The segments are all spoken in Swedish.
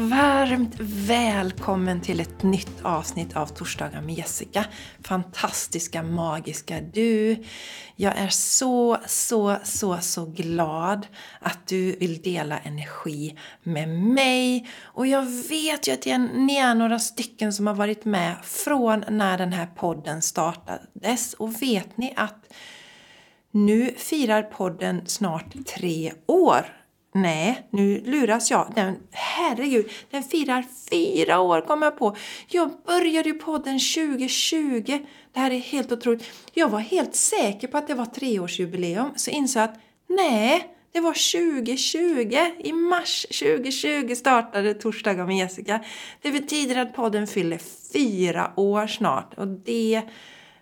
Varmt välkommen till ett nytt avsnitt av Torsdagar med Jessica. Fantastiska, magiska du. Jag är så, så, så, så glad att du vill dela energi med mig. Och jag vet ju att ni är några stycken som har varit med från när den här podden startades. Och vet ni att nu firar podden snart tre år. Nej, nu luras jag. Den, herregud, den firar fyra år kom jag på. Jag började ju podden 2020. Det här är helt otroligt. Jag var helt säker på att det var treårsjubileum. Så insåg jag att nej, det var 2020. I mars 2020 startade Torsdagar med Jessica. Det betyder att podden fyller fyra år snart. Och det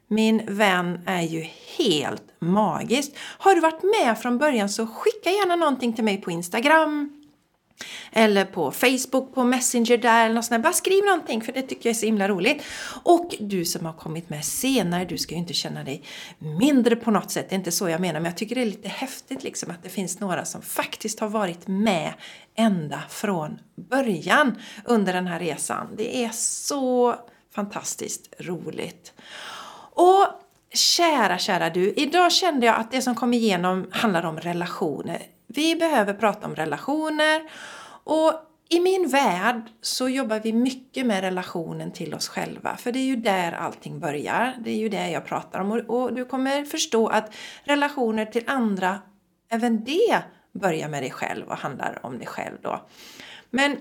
min vän är ju helt magiskt. Har du varit med från början så skicka gärna någonting till mig på Instagram eller på Facebook, på Messenger där eller något sånt där. Bara skriv någonting för det tycker jag är så himla roligt. Och du som har kommit med senare, du ska ju inte känna dig mindre på något sätt. Det är inte så jag menar, men jag tycker det är lite häftigt liksom att det finns några som faktiskt har varit med ända från början under den här resan. Det är så fantastiskt roligt. Och kära, kära du, idag kände jag att det som kom igenom handlar om relationer. Vi behöver prata om relationer och i min värld så jobbar vi mycket med relationen till oss själva, för det är ju där allting börjar. Det är ju det jag pratar om och, du kommer förstå att relationer till andra, även det börjar med dig själv och handlar om dig själv då. Men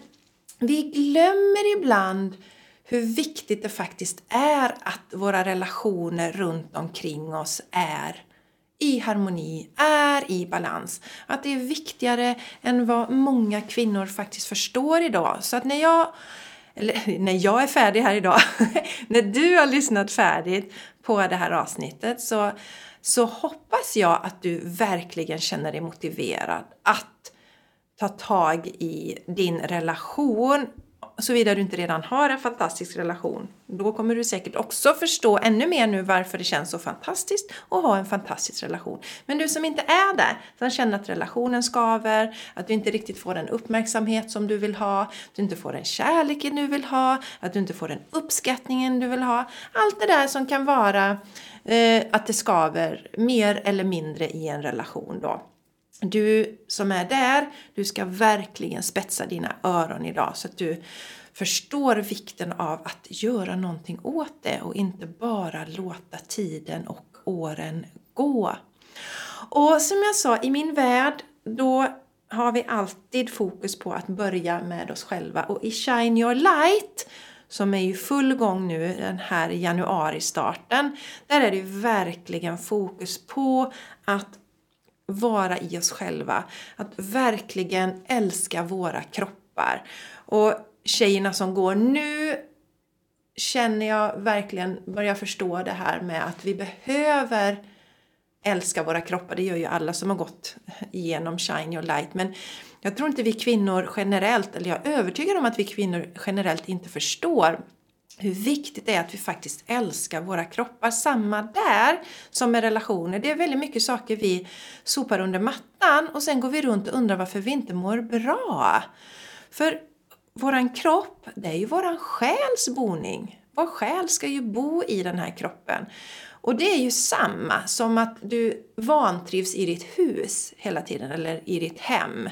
vi glömmer ibland hur viktigt det faktiskt är att våra relationer runt omkring oss är i harmoni, är i balans. Att det är viktigare än vad många kvinnor faktiskt förstår idag. Så att när jag, eller när jag är färdig här idag, när du har lyssnat färdigt på det här avsnittet så, så hoppas jag att du verkligen känner dig motiverad att ta tag i din relation såvida du inte redan har en fantastisk relation. Då kommer du säkert också förstå ännu mer nu varför det känns så fantastiskt att ha en fantastisk relation. Men du som inte är där, som känner att relationen skaver, att du inte riktigt får den uppmärksamhet som du vill ha, att du inte får den kärleken du vill ha, att du inte får den uppskattningen du vill ha. Allt det där som kan vara eh, att det skaver mer eller mindre i en relation då. Du som är där, du ska verkligen spetsa dina öron idag så att du förstår vikten av att göra någonting åt det och inte bara låta tiden och åren gå. Och som jag sa, i min värld, då har vi alltid fokus på att börja med oss själva. Och i Shine Your Light, som är i full gång nu, den här januari-starten, där är det verkligen fokus på att vara i oss själva. Att verkligen älska våra kroppar. Och tjejerna som går nu känner jag verkligen, börjar förstå det här med att vi behöver älska våra kroppar. Det gör ju alla som har gått igenom Shine Your Light. Men jag tror inte vi kvinnor generellt, eller jag är övertygad om att vi kvinnor generellt inte förstår hur viktigt det är att vi faktiskt älskar våra kroppar. Samma där som med relationer. Det är väldigt mycket saker vi sopar under mattan och sen går vi runt och undrar varför vi inte mår bra. För våran kropp, det är ju våran själs boning. Vår själ ska ju bo i den här kroppen. Och det är ju samma som att du vantrivs i ditt hus hela tiden eller i ditt hem.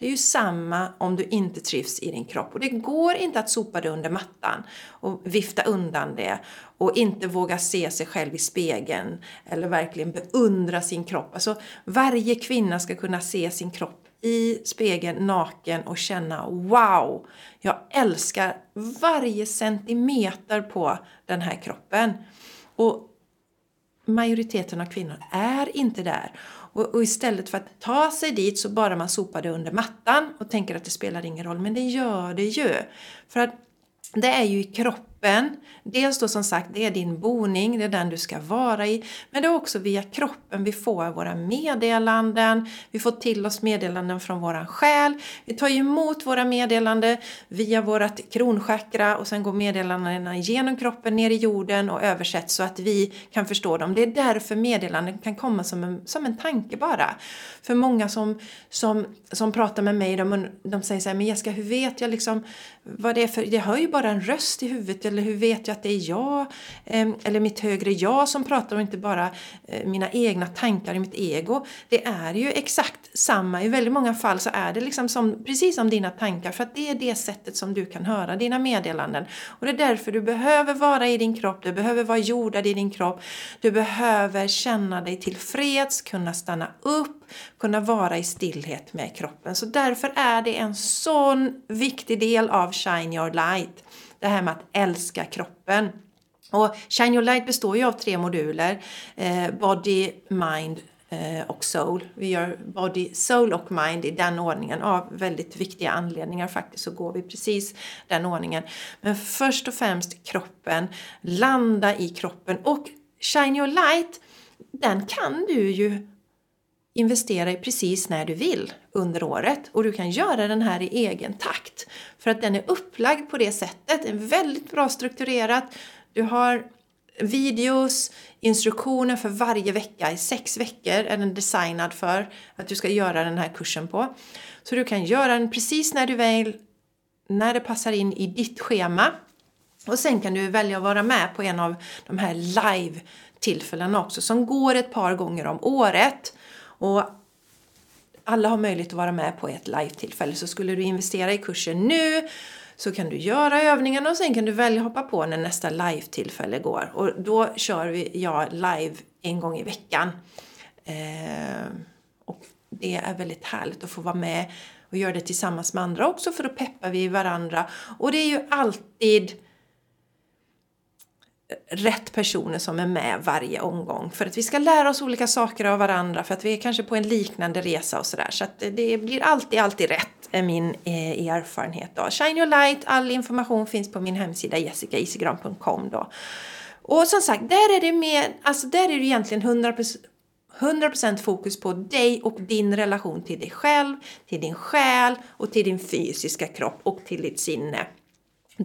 Det är ju samma om du inte trivs i din kropp. Och det går inte att sopa det under mattan och vifta undan det och inte våga se sig själv i spegeln eller verkligen beundra sin kropp. Alltså varje kvinna ska kunna se sin kropp i spegeln naken och känna wow, jag älskar varje centimeter på den här kroppen. Och majoriteten av kvinnor är inte där. Och, och, istället för att ta sig dit så bara man sopar det under mattan och tänker att det spelar ingen roll. Men det gör det ju. För att det är ju i kroppen kroppen. Dels då som sagt, det är din boning, det är den du ska vara i. Men det är också via kroppen vi får våra meddelanden, vi får till oss meddelanden från våran själ. Vi tar emot våra meddelanden via vårat kronchakra och sen går meddelandena genom kroppen ner i jorden och översätts så att vi kan förstå dem. Det är därför meddelanden kan komma som en, som en tanke bara. För många som, som, som pratar med mig, de, de säger så här, men Jessica, hur vet jag liksom vad det är för, jag hör ju bara en röst i huvudet eller hur vet jag att det är jag ehm, eller mitt högre jag som pratar och inte bara eh, mina egna tankar i mitt ego. Det är ju exakt samma, i väldigt många fall så är det liksom som, precis som dina tankar för att det är det sättet som du kan höra dina meddelanden. Och det är därför du behöver vara i din kropp, du behöver vara jordad i din kropp, du behöver känna dig tillfreds, kunna stanna upp, kunna vara i stillhet med kroppen. Så därför är det en sån viktig del av Shine Your Light. Det här med att älska kroppen. Och Shine Your Light består ju av tre moduler. Eh, body, Mind eh, och Soul. Vi gör Body, Soul och Mind i den ordningen. Av väldigt viktiga anledningar faktiskt så går vi precis den ordningen. Men först och främst kroppen. Landa i kroppen. Och Shine Your Light, den kan du ju investera i precis när du vill under året och du kan göra den här i egen takt för att den är upplagd på det sättet, den är väldigt bra strukturerat. Du har videos, instruktioner för varje vecka, i sex veckor är den designad för att du ska göra den här kursen på. Så du kan göra den precis när du vill, när det passar in i ditt schema. Och sen kan du välja att vara med på en av de här live tillfällena också som går ett par gånger om året. Och alla har möjlighet att vara med på ett live-tillfälle. Så skulle du investera i kursen nu så kan du göra övningarna och sen kan du välja att hoppa på när nästa live-tillfälle går. Och då kör vi, jag live en gång i veckan. Eh, och det är väldigt härligt att få vara med och göra det tillsammans med andra också för då peppar vi varandra. Och det är ju alltid rätt personer som är med varje omgång. För att vi ska lära oss olika saker av varandra, för att vi är kanske på en liknande resa och sådär. Så att det blir alltid, alltid rätt, är min eh, erfarenhet då. Shine your light, all information finns på min hemsida jessicaisigran.com då. Och som sagt, där är det mer, alltså där är det egentligen 100%, 100% fokus på dig och din relation till dig själv, till din själ och till din fysiska kropp och till ditt sinne.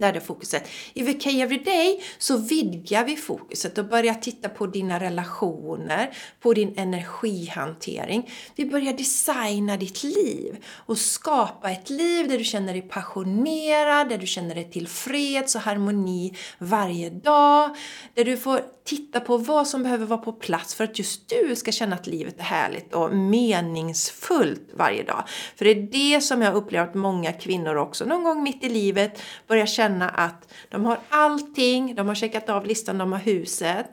Där är fokuset. I VK Everyday så vidgar vi fokuset och börjar titta på dina relationer, på din energihantering. Vi börjar designa ditt liv och skapa ett liv där du känner dig passionerad, där du känner dig tillfreds och harmoni varje dag. Där du får titta på vad som behöver vara på plats för att just du ska känna att livet är härligt och meningsfullt varje dag. För det är det som jag upplever att många kvinnor också någon gång mitt i livet börjar känna att de har allting, de har checkat av listan, de har huset,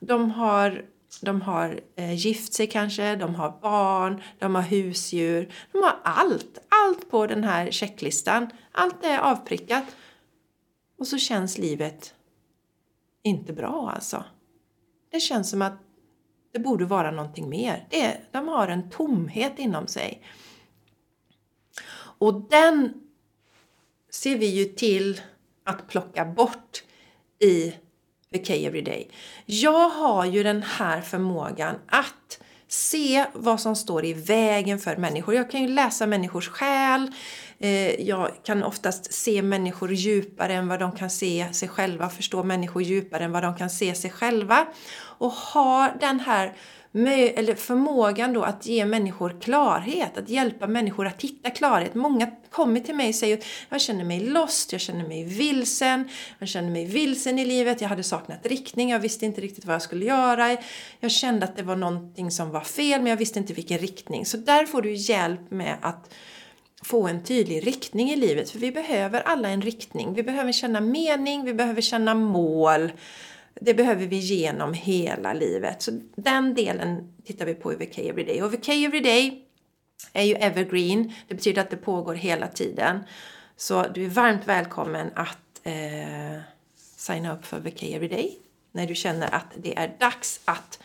de har de har eh, gift sig kanske, de har barn, de har husdjur. De har allt, allt på den här checklistan. Allt är avprickat. Och så känns livet inte bra alltså. Det känns som att det borde vara någonting mer. Det, de har en tomhet inom sig. Och den ser vi ju till att plocka bort i VK Everyday. Jag har ju den här förmågan att se vad som står i vägen för människor. Jag kan ju läsa människors själ. Eh, jag kan oftast se människor djupare än vad de kan se sig själva, förstå människor djupare än vad de kan se sig själva. Och har den här eller förmågan då att ge människor klarhet, att hjälpa människor att hitta klarhet. Många kommer till mig och säger jag känner mig lost, jag känner mig vilsen, jag känner mig vilsen i livet, jag hade saknat riktning, jag visste inte riktigt vad jag skulle göra, jag kände att det var någonting som var fel men jag visste inte vilken riktning. Så där får du hjälp med att få en tydlig riktning i livet. För vi behöver alla en riktning. Vi behöver känna mening, vi behöver känna mål. Det behöver vi genom hela livet. Så den delen tittar vi på i VK Everyday. Och VK Everyday är ju evergreen. Det betyder att det pågår hela tiden. Så du är varmt välkommen att eh, signa upp för VK Everyday när du känner att det är dags att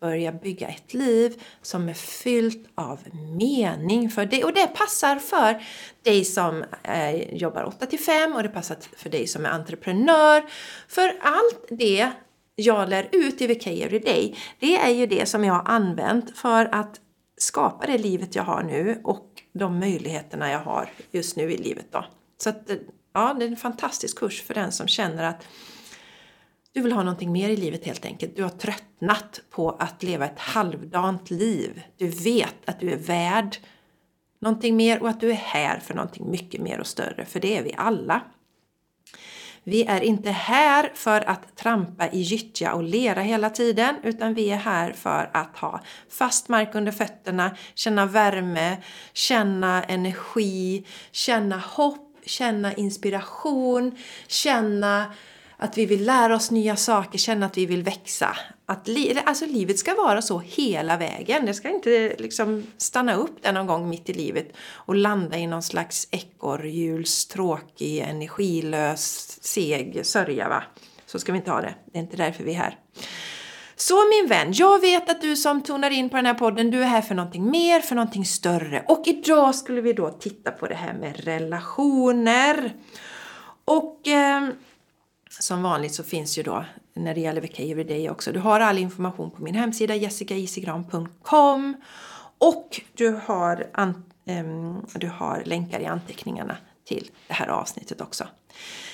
börja bygga ett liv som är fyllt av mening för dig. Och det passar för dig som eh, jobbar 8 till 5 och det passar för dig som är entreprenör. För allt det jag lär ut i VK Day, det är ju det som jag har använt för att skapa det livet jag har nu och de möjligheterna jag har just nu i livet. Då. Så att, eh, ja, det är en fantastisk kurs för den som känner att du vill ha någonting mer i livet helt enkelt. Du har tröttnat på att leva ett halvdant liv. Du vet att du är värd någonting mer och att du är här för någonting mycket mer och större, för det är vi alla. Vi är inte här för att trampa i gyttja och lera hela tiden utan vi är här för att ha fast mark under fötterna, känna värme, känna energi, känna hopp, känna inspiration, känna att vi vill lära oss nya saker, känna att vi vill växa. Att li alltså livet ska vara så hela vägen. Det ska inte liksom stanna upp där någon gång mitt i livet och landa i någon slags ekorrhjuls tråkig, energilös, seg sörja. Va? Så ska vi inte ha det. Det är inte därför vi är här. Så min vän, jag vet att du som tonar in på den här podden, du är här för någonting mer, för någonting större. Och idag skulle vi då titta på det här med relationer. Och... Eh, som vanligt så finns ju då när det gäller Vecka Everyday också. Du har all information på min hemsida jessicaisigran.com och du har, an, um, du har länkar i anteckningarna till det här avsnittet också.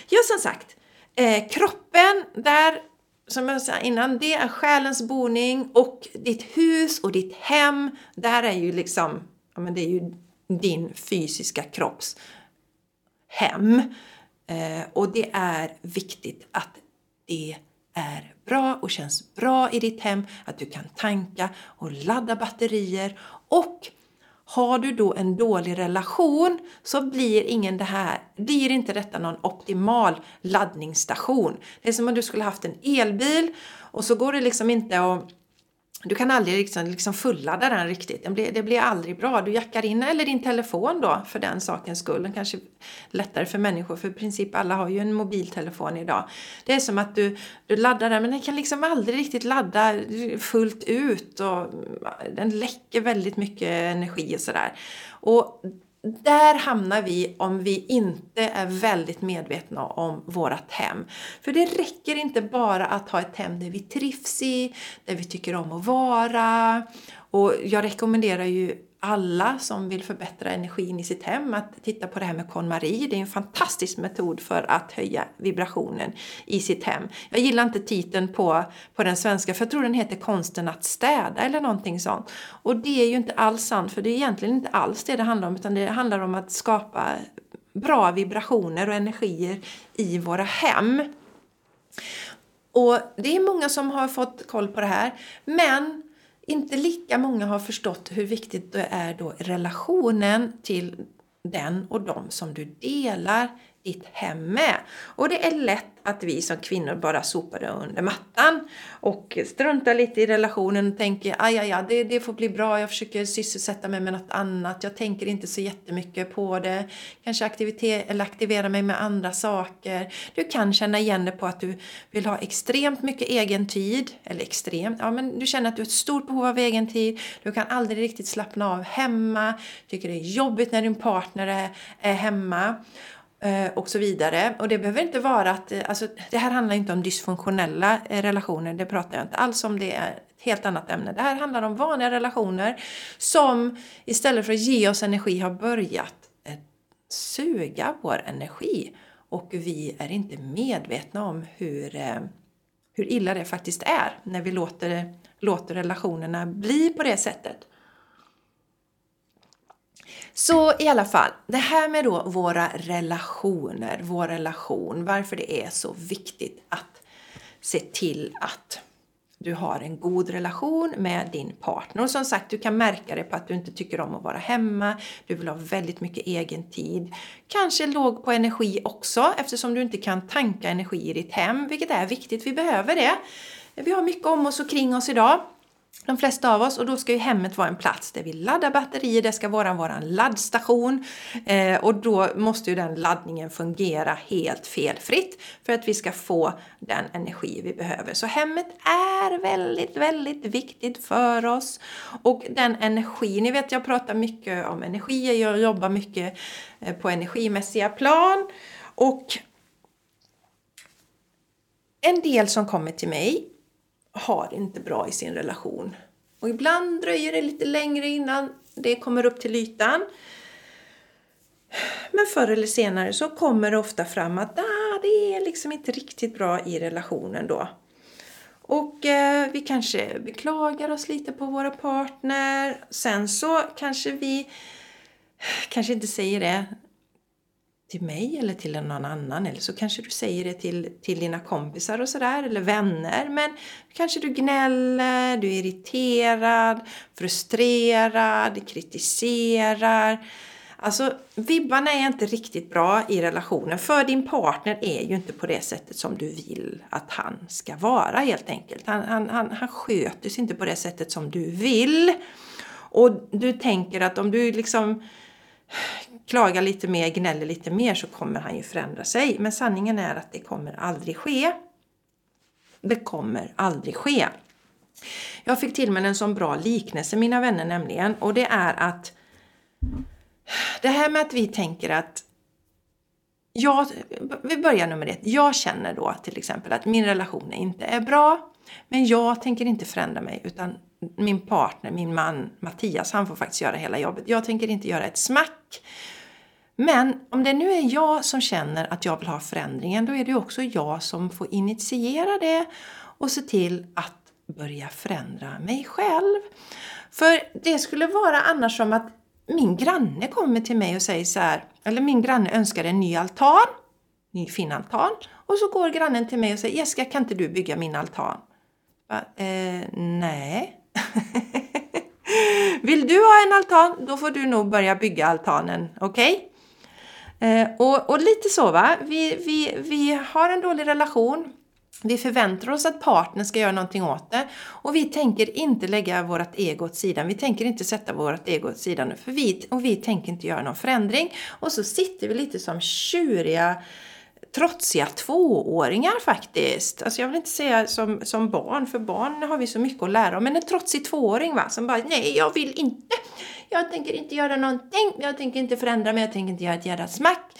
Ja, som sagt, eh, kroppen där som jag sa innan, det är själens boning och ditt hus och ditt hem, där är ju liksom, ja men det är ju din fysiska kropps hem. Eh, och det är viktigt att det är bra och känns bra i ditt hem, att du kan tanka och ladda batterier och har du då en dålig relation så blir, ingen det här, blir inte detta någon optimal laddningsstation. Det är som om du skulle haft en elbil och så går det liksom inte att du kan aldrig liksom, liksom fulladda den riktigt. Det blir, det blir aldrig bra. Du jackar in, eller din telefon då för den sakens skull. Den kanske är lättare för människor för i princip alla har ju en mobiltelefon idag. Det är som att du, du laddar den men den kan liksom aldrig riktigt ladda fullt ut och den läcker väldigt mycket energi och sådär. Och där hamnar vi om vi inte är väldigt medvetna om vårt hem. För det räcker inte bara att ha ett hem där vi trivs i, där vi tycker om att vara. Och jag rekommenderar ju alla som vill förbättra energin i sitt hem att titta på det här med KonMari. Det är en fantastisk metod för att höja vibrationen i sitt hem. Jag gillar inte titeln på, på den svenska för jag tror den heter Konsten att städa eller någonting sånt. Och det är ju inte alls sant för det är egentligen inte alls det det handlar om utan det handlar om att skapa bra vibrationer och energier i våra hem. Och det är många som har fått koll på det här men inte lika många har förstått hur viktigt det är då relationen till den och de som du delar ditt hem med. Och det är lätt att vi som kvinnor bara sopar det under mattan och struntar lite i relationen och tänker aj, aj, aj det, det får bli bra, jag försöker sysselsätta mig med något annat, jag tänker inte så jättemycket på det, kanske aktivitet, eller aktivera mig med andra saker. Du kan känna igen det på att du vill ha extremt mycket egen tid, eller extremt, ja men du känner att du har ett stort behov av egen tid, du kan aldrig riktigt slappna av hemma, tycker det är jobbigt när din partner är, är hemma. Eh, och så vidare. Och det behöver inte vara att, eh, alltså det här handlar inte om dysfunktionella eh, relationer, det pratar jag inte alls om, det är ett helt annat ämne. Det här handlar om vanliga relationer som istället för att ge oss energi har börjat suga vår energi. Och vi är inte medvetna om hur, hur illa det faktiskt är när vi låter, låter relationerna bli på det sättet. Så i alla fall, det här med då våra relationer, vår relation, varför det är så viktigt att se till att du har en god relation med din partner. Och som sagt, du kan märka det på att du inte tycker om att vara hemma, du vill ha väldigt mycket egen tid. Kanske låg på energi också eftersom du inte kan tanka energi i ditt hem, vilket är viktigt, vi behöver det. Vi har mycket om oss och kring oss idag de flesta av oss och då ska ju hemmet vara en plats där vi laddar batterier, det ska vara vår laddstation eh, och då måste ju den laddningen fungera helt felfritt för att vi ska få den energi vi behöver. Så hemmet är väldigt, väldigt viktigt för oss och den energi, ni vet jag pratar mycket om energi, jag jobbar mycket eh, på energimässiga plan och en del som kommer till mig har det inte bra i sin relation. Och ibland dröjer det lite längre innan det kommer upp till ytan. Men förr eller senare så kommer det ofta fram att ah, det är liksom inte riktigt bra i relationen då. Och eh, vi kanske beklagar oss lite på våra partner. Sen så kanske vi kanske inte säger det till mig eller till någon annan. Eller så kanske du säger det till, till dina kompisar och sådär, eller vänner. Men kanske du gnäller, du är irriterad, frustrerad, kritiserar. Alltså vibbarna är inte riktigt bra i relationen för din partner är ju inte på det sättet som du vill att han ska vara helt enkelt. Han, han, han, han sköter sig inte på det sättet som du vill. Och du tänker att om du liksom klagar lite mer, gnäller lite mer så kommer han ju förändra sig. Men sanningen är att det kommer aldrig ske. Det kommer aldrig ske. Jag fick till mig en sån bra liknelse mina vänner nämligen och det är att det här med att vi tänker att jag, vi börjar nummer ett. Jag känner då till exempel att min relation inte är bra. Men jag tänker inte förändra mig utan min partner, min man Mattias, han får faktiskt göra hela jobbet. Jag tänker inte göra ett smack. Men om det nu är jag som känner att jag vill ha förändringen, då är det också jag som får initiera det och se till att börja förändra mig själv. För det skulle vara annars som att min granne kommer till mig och säger så här, eller min granne önskar en ny altan, ny fin altan, och så går grannen till mig och säger Jessica kan inte du bygga min altan? Va, eh, nej. Vill du ha en altan, då får du nog börja bygga altanen, okej? Okay? Eh, och, och, lite så va, vi, vi, vi har en dålig relation. Vi förväntar oss att partnern ska göra någonting åt det och vi tänker inte lägga vårt ego åt sidan. Vi tänker inte sätta vårt ego åt sidan för vi, och vi tänker inte göra någon förändring. Och så sitter vi lite som tjuriga trotsiga tvååringar faktiskt. Alltså jag vill inte säga som, som barn, för barn har vi så mycket att lära om. Men en trotsig tvååring va, som bara nej, jag vill inte. Jag tänker inte göra någonting. Jag tänker inte förändra mig. Jag tänker inte göra ett jädra smack.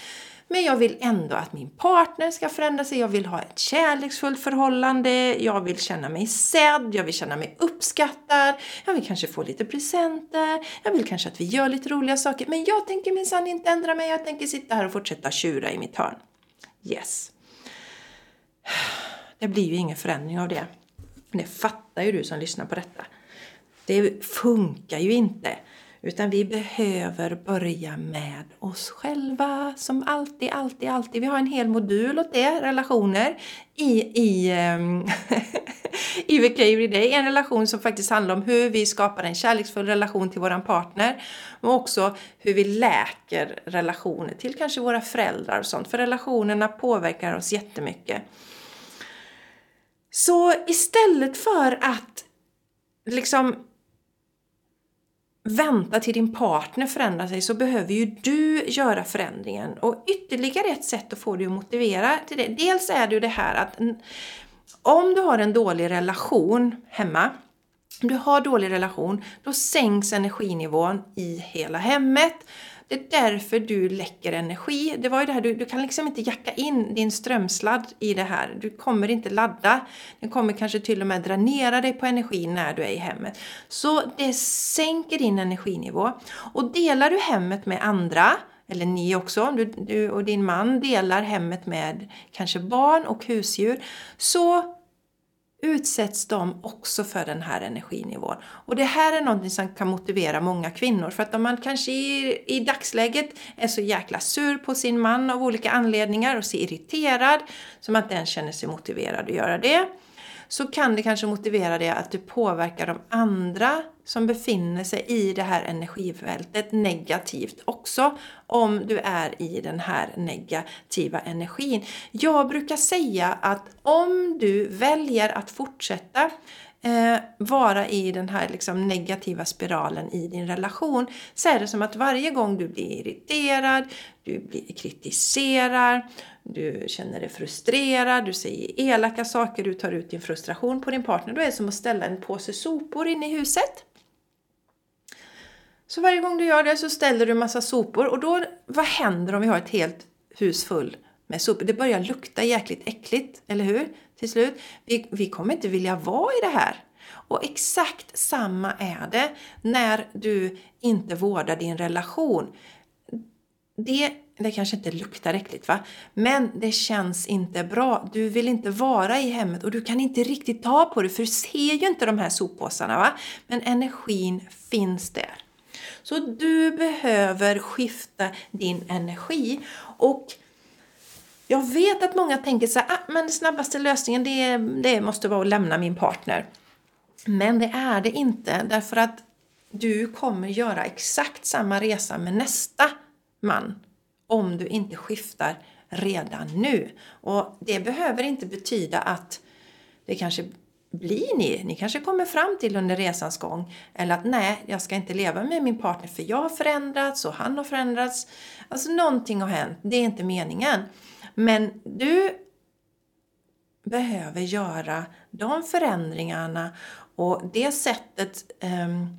Men jag vill ändå att min partner ska förändra sig. Jag vill ha ett kärleksfullt förhållande. Jag vill känna mig sedd. Jag vill känna mig uppskattad. Jag vill kanske få lite presenter. Jag vill kanske att vi gör lite roliga saker. Men jag tänker minsann inte ändra mig. Jag tänker sitta här och fortsätta tjura i mitt hörn. Yes. Det blir ju ingen förändring av det. Det fattar ju du som lyssnar på detta. Det funkar ju inte. Utan vi behöver börja med oss själva som alltid, alltid, alltid. Vi har en hel modul åt det, relationer, i, i, ehm, i VK Everyday. En relation som faktiskt handlar om hur vi skapar en kärleksfull relation till våran partner. Men också hur vi läker relationer till kanske våra föräldrar och sånt. För relationerna påverkar oss jättemycket. Så istället för att liksom vänta till din partner förändrar sig så behöver ju du göra förändringen. Och ytterligare ett sätt att få dig att motivera till det. Dels är det ju det här att om du har en dålig relation hemma, om du har dålig relation, då sänks energinivån i hela hemmet. Det är därför du läcker energi. Det var ju det här, du, du kan liksom inte jacka in din strömsladd i det här. Du kommer inte ladda. Den kommer kanske till och med dränera dig på energi när du är i hemmet. Så det sänker din energinivå. Och delar du hemmet med andra, eller ni också, du, du och din man delar hemmet med kanske barn och husdjur, så utsätts de också för den här energinivån. Och det här är någonting som kan motivera många kvinnor för att om man kanske i, i dagsläget är så jäkla sur på sin man av olika anledningar och så irriterad så man inte ens känner sig motiverad att göra det så kan det kanske motivera dig att du påverkar de andra som befinner sig i det här energifältet negativt också om du är i den här negativa energin. Jag brukar säga att om du väljer att fortsätta eh, vara i den här liksom negativa spiralen i din relation så är det som att varje gång du blir irriterad, du blir kritiserad, du känner dig frustrerad, du säger elaka saker, du tar ut din frustration på din partner. Då är det som att ställa en påse sopor inne i huset. Så varje gång du gör det så ställer du en massa sopor och då, vad händer om vi har ett helt hus full med sopor? Det börjar lukta jäkligt äckligt, eller hur? Till slut. Vi, vi kommer inte vilja vara i det här. Och exakt samma är det när du inte vårdar din relation. Det, det kanske inte luktar äckligt va? Men det känns inte bra. Du vill inte vara i hemmet och du kan inte riktigt ta på det för du ser ju inte de här soppåsarna va? Men energin finns där. Så du behöver skifta din energi. Och jag vet att många tänker så här, ah, men snabbaste lösningen det, det måste vara att lämna min partner. Men det är det inte, därför att du kommer göra exakt samma resa med nästa man om du inte skiftar redan nu. Och det behöver inte betyda att det kanske blir ni? Ni kanske kommer fram till under resans gång. Eller att nej, jag ska inte leva med min partner för jag har förändrats och han har förändrats. Alltså någonting har hänt, det är inte meningen. Men du behöver göra de förändringarna och det sättet um,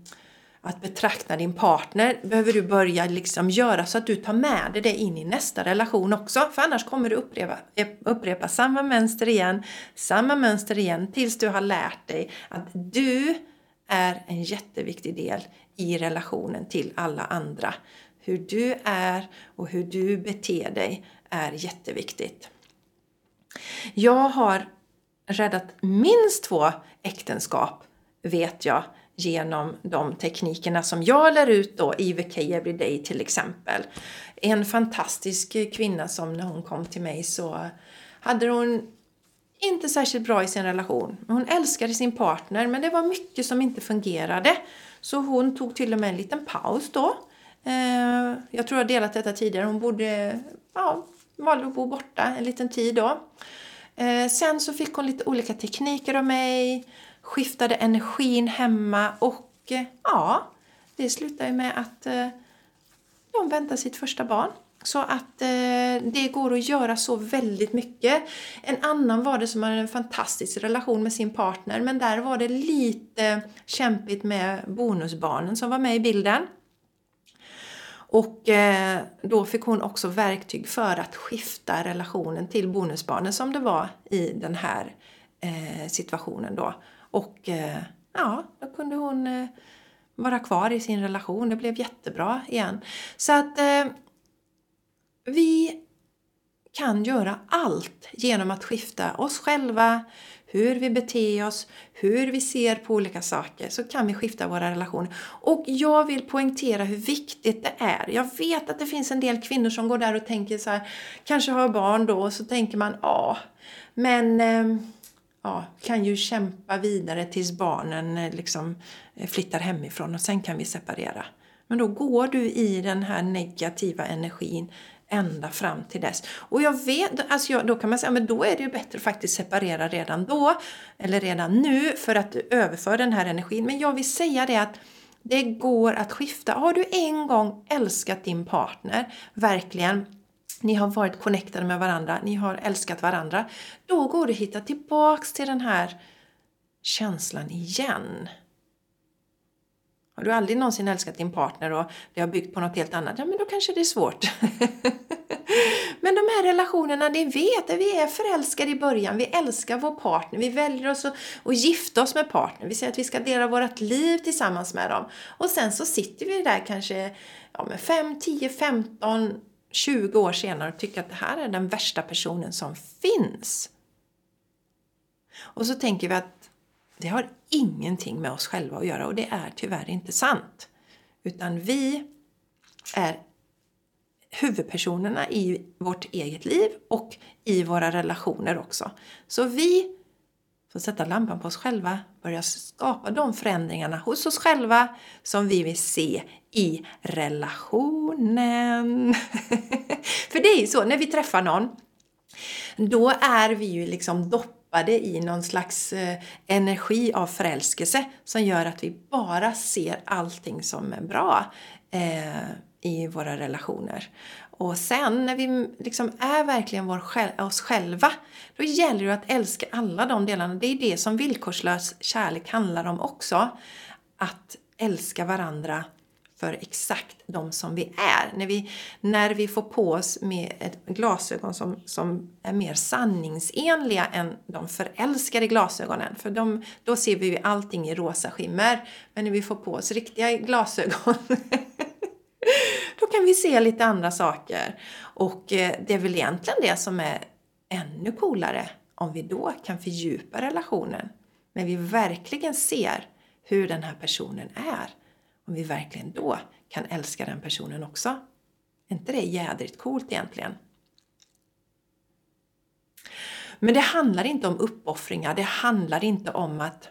att betrakta din partner behöver du börja liksom göra så att du tar med dig det in i nästa relation också. För annars kommer du upprepa, eh, upprepa samma mönster igen, samma mönster igen tills du har lärt dig att du är en jätteviktig del i relationen till alla andra. Hur du är och hur du beter dig är jätteviktigt. Jag har räddat minst två äktenskap, vet jag, genom de teknikerna som jag lär ut då i VK Everyday till exempel. En fantastisk kvinna som när hon kom till mig så hade hon inte särskilt bra i sin relation. Hon älskade sin partner men det var mycket som inte fungerade. Så hon tog till och med en liten paus då. Eh, jag tror jag delat detta tidigare. Hon borde, ja, valde att bo borta en liten tid då. Eh, sen så fick hon lite olika tekniker av mig skiftade energin hemma och eh, ja, det slutade med att eh, de väntar sitt första barn. Så att eh, det går att göra så väldigt mycket. En annan var det som hade en fantastisk relation med sin partner men där var det lite kämpigt med bonusbarnen som var med i bilden. Och eh, då fick hon också verktyg för att skifta relationen till bonusbarnen som det var i den här eh, situationen då. Och eh, ja, då kunde hon eh, vara kvar i sin relation. Det blev jättebra igen. Så att eh, vi kan göra allt genom att skifta oss själva, hur vi beter oss, hur vi ser på olika saker så kan vi skifta våra relationer. Och jag vill poängtera hur viktigt det är. Jag vet att det finns en del kvinnor som går där och tänker så här, kanske har barn då och så tänker man ja, men ehm, ja, kan ju kämpa vidare tills barnen eh, liksom eh, flyttar hemifrån och sen kan vi separera. Men då går du i den här negativa energin ända fram till dess. Och jag vet, alltså jag, då kan man säga, men då är det ju bättre att faktiskt separera redan då, eller redan nu, för att överföra den här energin. Men jag vill säga det att det går att skifta. Har du en gång älskat din partner, verkligen, ni har varit connectade med varandra, ni har älskat varandra. Då går det att hitta tillbaks till den här känslan igen. Har du aldrig någonsin älskat din partner och det har byggt på något helt annat, ja men då kanske det är svårt. men de här relationerna, det vet vi är förälskade i början, vi älskar vår partner, vi väljer oss att, att gifta oss med partner, vi säger att vi ska dela vårt liv tillsammans med dem. Och sen så sitter vi där kanske ja, men 5, 10, 15 20 år senare och tycker att det här är den värsta personen som finns. Och så tänker vi att det har ingenting med oss själva att göra och det är tyvärr inte sant. Utan vi är huvudpersonerna i vårt eget liv och i våra relationer också. Så vi får sätta lampan på oss själva, börja skapa de förändringarna hos oss själva som vi vill se i relationen. För det är ju så, när vi träffar någon, då är vi ju liksom doppade tappade i någon slags eh, energi av förälskelse som gör att vi bara ser allting som är bra eh, i våra relationer. Och sen när vi liksom är verkligen vår, oss själva, då gäller det att älska alla de delarna. Det är det som villkorslös kärlek handlar om också. Att älska varandra för exakt de som vi är. När vi, när vi får på oss med ett glasögon som, som är mer sanningsenliga än de förälskade glasögonen. För de, då ser vi ju allting i rosa skimmer. Men när vi får på oss riktiga glasögon då kan vi se lite andra saker. Och eh, det är väl egentligen det som är ännu coolare om vi då kan fördjupa relationen. När vi verkligen ser hur den här personen är om vi verkligen då kan älska den personen också. Är inte det jädrigt coolt egentligen? Men det handlar inte om uppoffringar, det handlar inte om att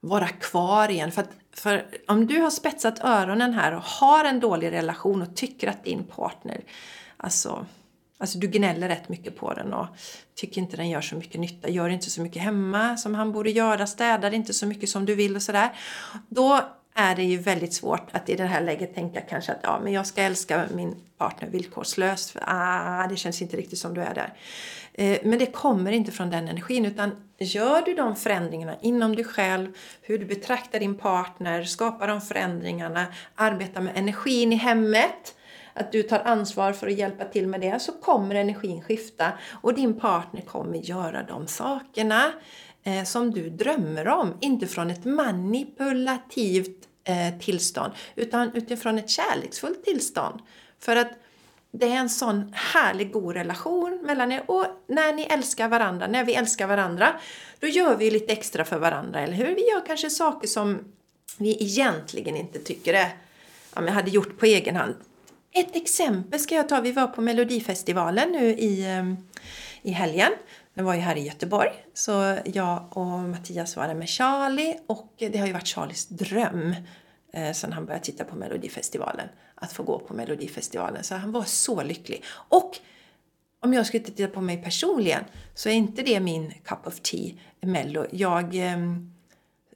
vara kvar igen. För, att, för om du har spetsat öronen här och har en dålig relation och tycker att din partner, alltså Alltså du gnäller rätt mycket på den och tycker inte den gör så mycket nytta, gör inte så mycket hemma som han borde göra, städar inte så mycket som du vill och sådär. Då är det ju väldigt svårt att i det här läget tänka kanske att ja, men jag ska älska min partner villkorslöst. För, ah, det känns inte riktigt som du är där. Eh, men det kommer inte från den energin utan gör du de förändringarna inom dig själv, hur du betraktar din partner, skapar de förändringarna, arbetar med energin i hemmet, att du tar ansvar för att hjälpa till med det, så kommer energin skifta och din partner kommer göra de sakerna eh, som du drömmer om. Inte från ett manipulativt eh, tillstånd utan utifrån ett kärleksfullt tillstånd. För att det är en sån härlig god relation mellan er och när ni älskar varandra, när vi älskar varandra, då gör vi lite extra för varandra, eller hur? Vi gör kanske saker som vi egentligen inte tycker är, ja, jag hade gjort på egen hand. Ett exempel ska jag ta. Vi var på Melodifestivalen nu i, eh, i helgen. Den var ju här i Göteborg. Så jag och Mattias var där med Charlie och det har ju varit Charlies dröm eh, sen han började titta på Melodifestivalen. Att få gå på Melodifestivalen. Så han var så lycklig. Och om jag skulle titta på mig personligen så är inte det min cup of tea, Mello. Jag, eh,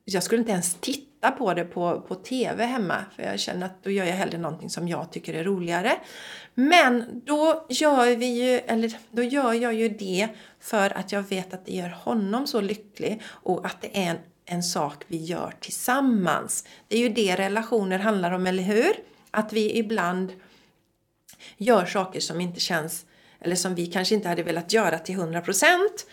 jag skulle inte ens titta titta på det på, på TV hemma. För jag känner att då gör jag hellre någonting som jag tycker är roligare. Men då gör, vi ju, eller då gör jag ju det för att jag vet att det gör honom så lycklig och att det är en, en sak vi gör tillsammans. Det är ju det relationer handlar om, eller hur? Att vi ibland gör saker som inte känns eller som vi kanske inte hade velat göra till 100 procent.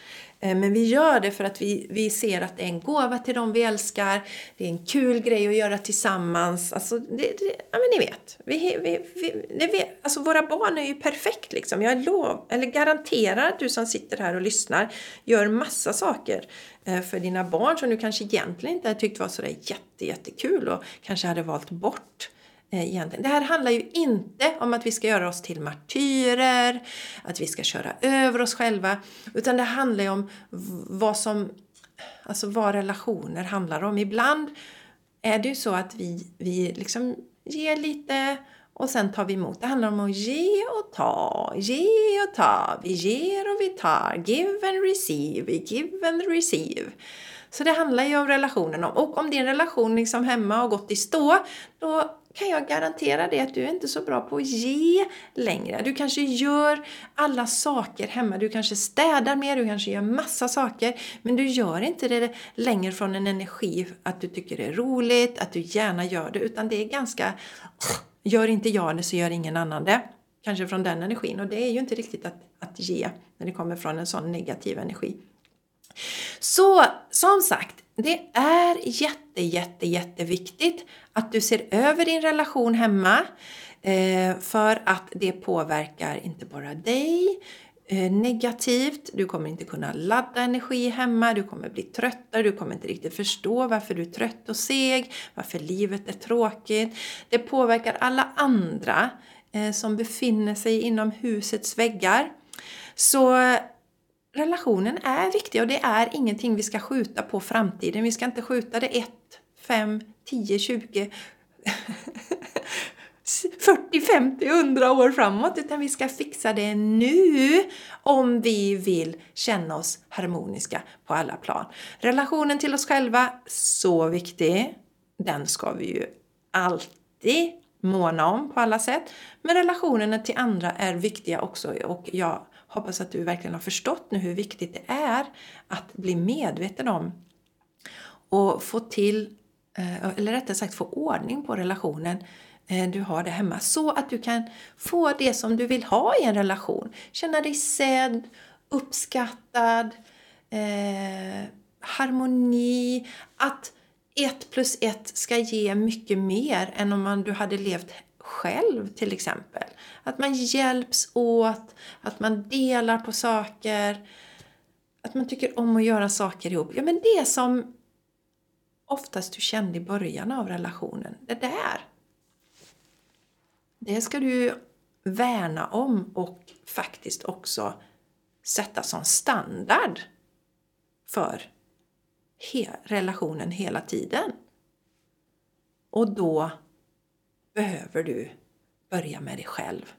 Eh, men vi gör det för att vi, vi ser att det är en gåva till dem vi älskar. Det är en kul grej att göra tillsammans. Alltså, det, det, ja, men ni vet. Vi, vi, vi, det. Alltså, våra barn är ju perfekt. Liksom. Jag lov, eller garanterar att du som sitter här och lyssnar gör massa saker eh, för dina barn som du kanske egentligen inte tyckt var sådär jätte, jättekul och kanske hade valt bort. Eh, egentligen. Det här handlar ju inte om att vi ska göra oss till martyrer, att vi ska köra över oss själva, utan det handlar ju om vad som, alltså vad relationer handlar om. Ibland är det ju så att vi, vi liksom ger lite och sen tar vi emot. Det handlar om att ge och ta, ge och ta. Vi ger och vi tar. Give and receive, give and receive. Så det handlar ju om relationen. Och om din relation liksom hemma har gått i stå, då kan jag garantera dig att du är inte så bra på att ge längre. Du kanske gör alla saker hemma, du kanske städar mer, du kanske gör massa saker, men du gör inte det längre från en energi att du tycker det är roligt, att du gärna gör det, utan det är ganska gör inte jag det så gör ingen annan det. Kanske från den energin och det är ju inte riktigt att, att ge när det kommer från en sån negativ energi. Så som sagt, det är jätte, jätte, jätteviktigt att du ser över din relation hemma eh, för att det påverkar inte bara dig eh, negativt, du kommer inte kunna ladda energi hemma, du kommer bli tröttare, du kommer inte riktigt förstå varför du är trött och seg, varför livet är tråkigt. Det påverkar alla andra eh, som befinner sig inom husets väggar. Så relationen är viktig och det är ingenting vi ska skjuta på framtiden. Vi ska inte skjuta det ett. 5, 10, 20 40, 50, 100 år framåt utan vi ska fixa det nu om vi vill känna oss harmoniska på alla plan. Relationen till oss själva, så viktig. Den ska vi ju alltid måna om på alla sätt. Men relationerna till andra är viktiga också och jag hoppas att du verkligen har förstått nu hur viktigt det är att bli medveten om och få till, Eh, eller rättare sagt få ordning på relationen eh, du har där hemma så att du kan få det som du vill ha i en relation. Känna dig sedd, uppskattad, eh, harmoni, att ett plus ett ska ge mycket mer än om man, du hade levt själv till exempel. Att man hjälps åt, att man delar på saker, att man tycker om att göra saker ihop. Ja men det som oftast du kände i början av relationen, det där. Det ska du värna om och faktiskt också sätta som standard för he relationen hela tiden. Och då behöver du börja med dig själv.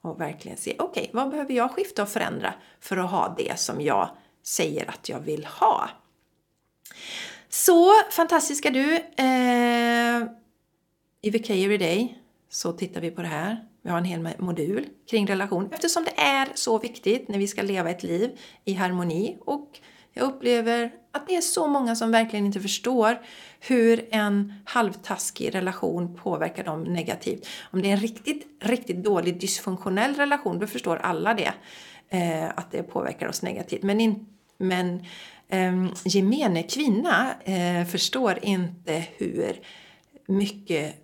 Och verkligen se, okej, okay, vad behöver jag skifta och förändra för att ha det som jag säger att jag vill ha? Så fantastiska du! Eh, I VK Day så tittar vi på det här. Vi har en hel modul kring relation eftersom det är så viktigt när vi ska leva ett liv i harmoni och jag upplever att det är så många som verkligen inte förstår hur en halvtaskig relation påverkar dem negativt. Om det är en riktigt, riktigt dålig dysfunktionell relation, då förstår alla det. Eh, att det påverkar oss negativt. Men, in, men eh, gemene kvinna eh, förstår inte hur mycket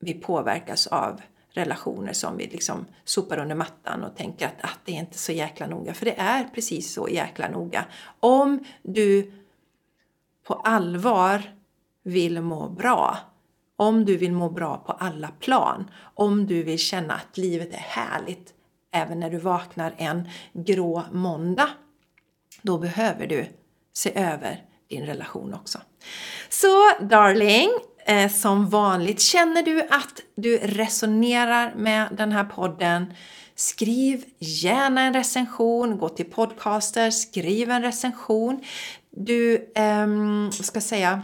vi påverkas av relationer som vi liksom sopar under mattan och tänker att, att det är inte så jäkla noga. För det är precis så jäkla noga. Om du på allvar vill må bra, om du vill må bra på alla plan, om du vill känna att livet är härligt även när du vaknar en grå måndag, då behöver du se över din relation också. Så darling, eh, som vanligt, känner du att du resonerar med den här podden Skriv gärna en recension, gå till podcaster, skriv en recension. Du eh, ska säga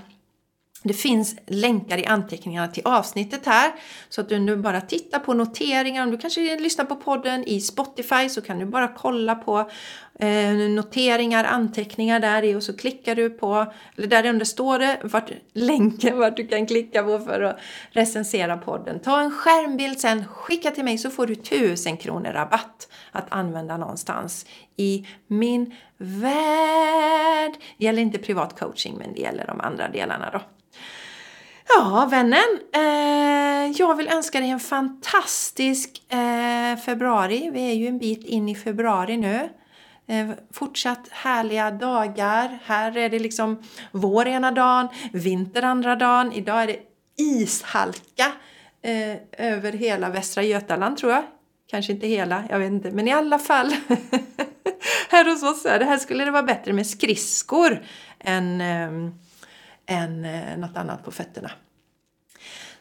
det finns länkar i anteckningarna till avsnittet här så att du nu bara tittar på noteringar. Om du kanske lyssnar på podden i Spotify så kan du bara kolla på eh, noteringar, anteckningar där i och så klickar du på, eller där under står det vart, länken vart du kan klicka på för att recensera podden. Ta en skärmbild sen, skicka till mig så får du 1000 kronor rabatt att använda någonstans i min värld. Det gäller inte privat coaching men det gäller de andra delarna då. Ja, vännen. Eh, jag vill önska dig en fantastisk eh, februari. Vi är ju en bit in i februari nu. Eh, fortsatt härliga dagar. Här är det liksom vår ena dagen, vinter andra dagen. Idag är det ishalka eh, över hela Västra Götaland tror jag. Kanske inte hela, jag vet inte. Men i alla fall. här hos oss är det här skulle det vara bättre med skridskor än eh, än eh, något annat på fötterna.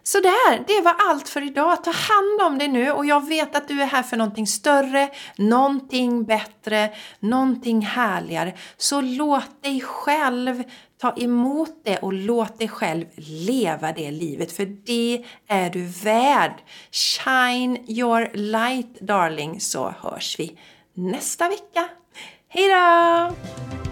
Sådär, det var allt för idag. Ta hand om dig nu och jag vet att du är här för någonting större, någonting bättre, någonting härligare. Så låt dig själv ta emot det och låt dig själv leva det livet för det är du värd. Shine your light darling så hörs vi nästa vecka. Hejdå!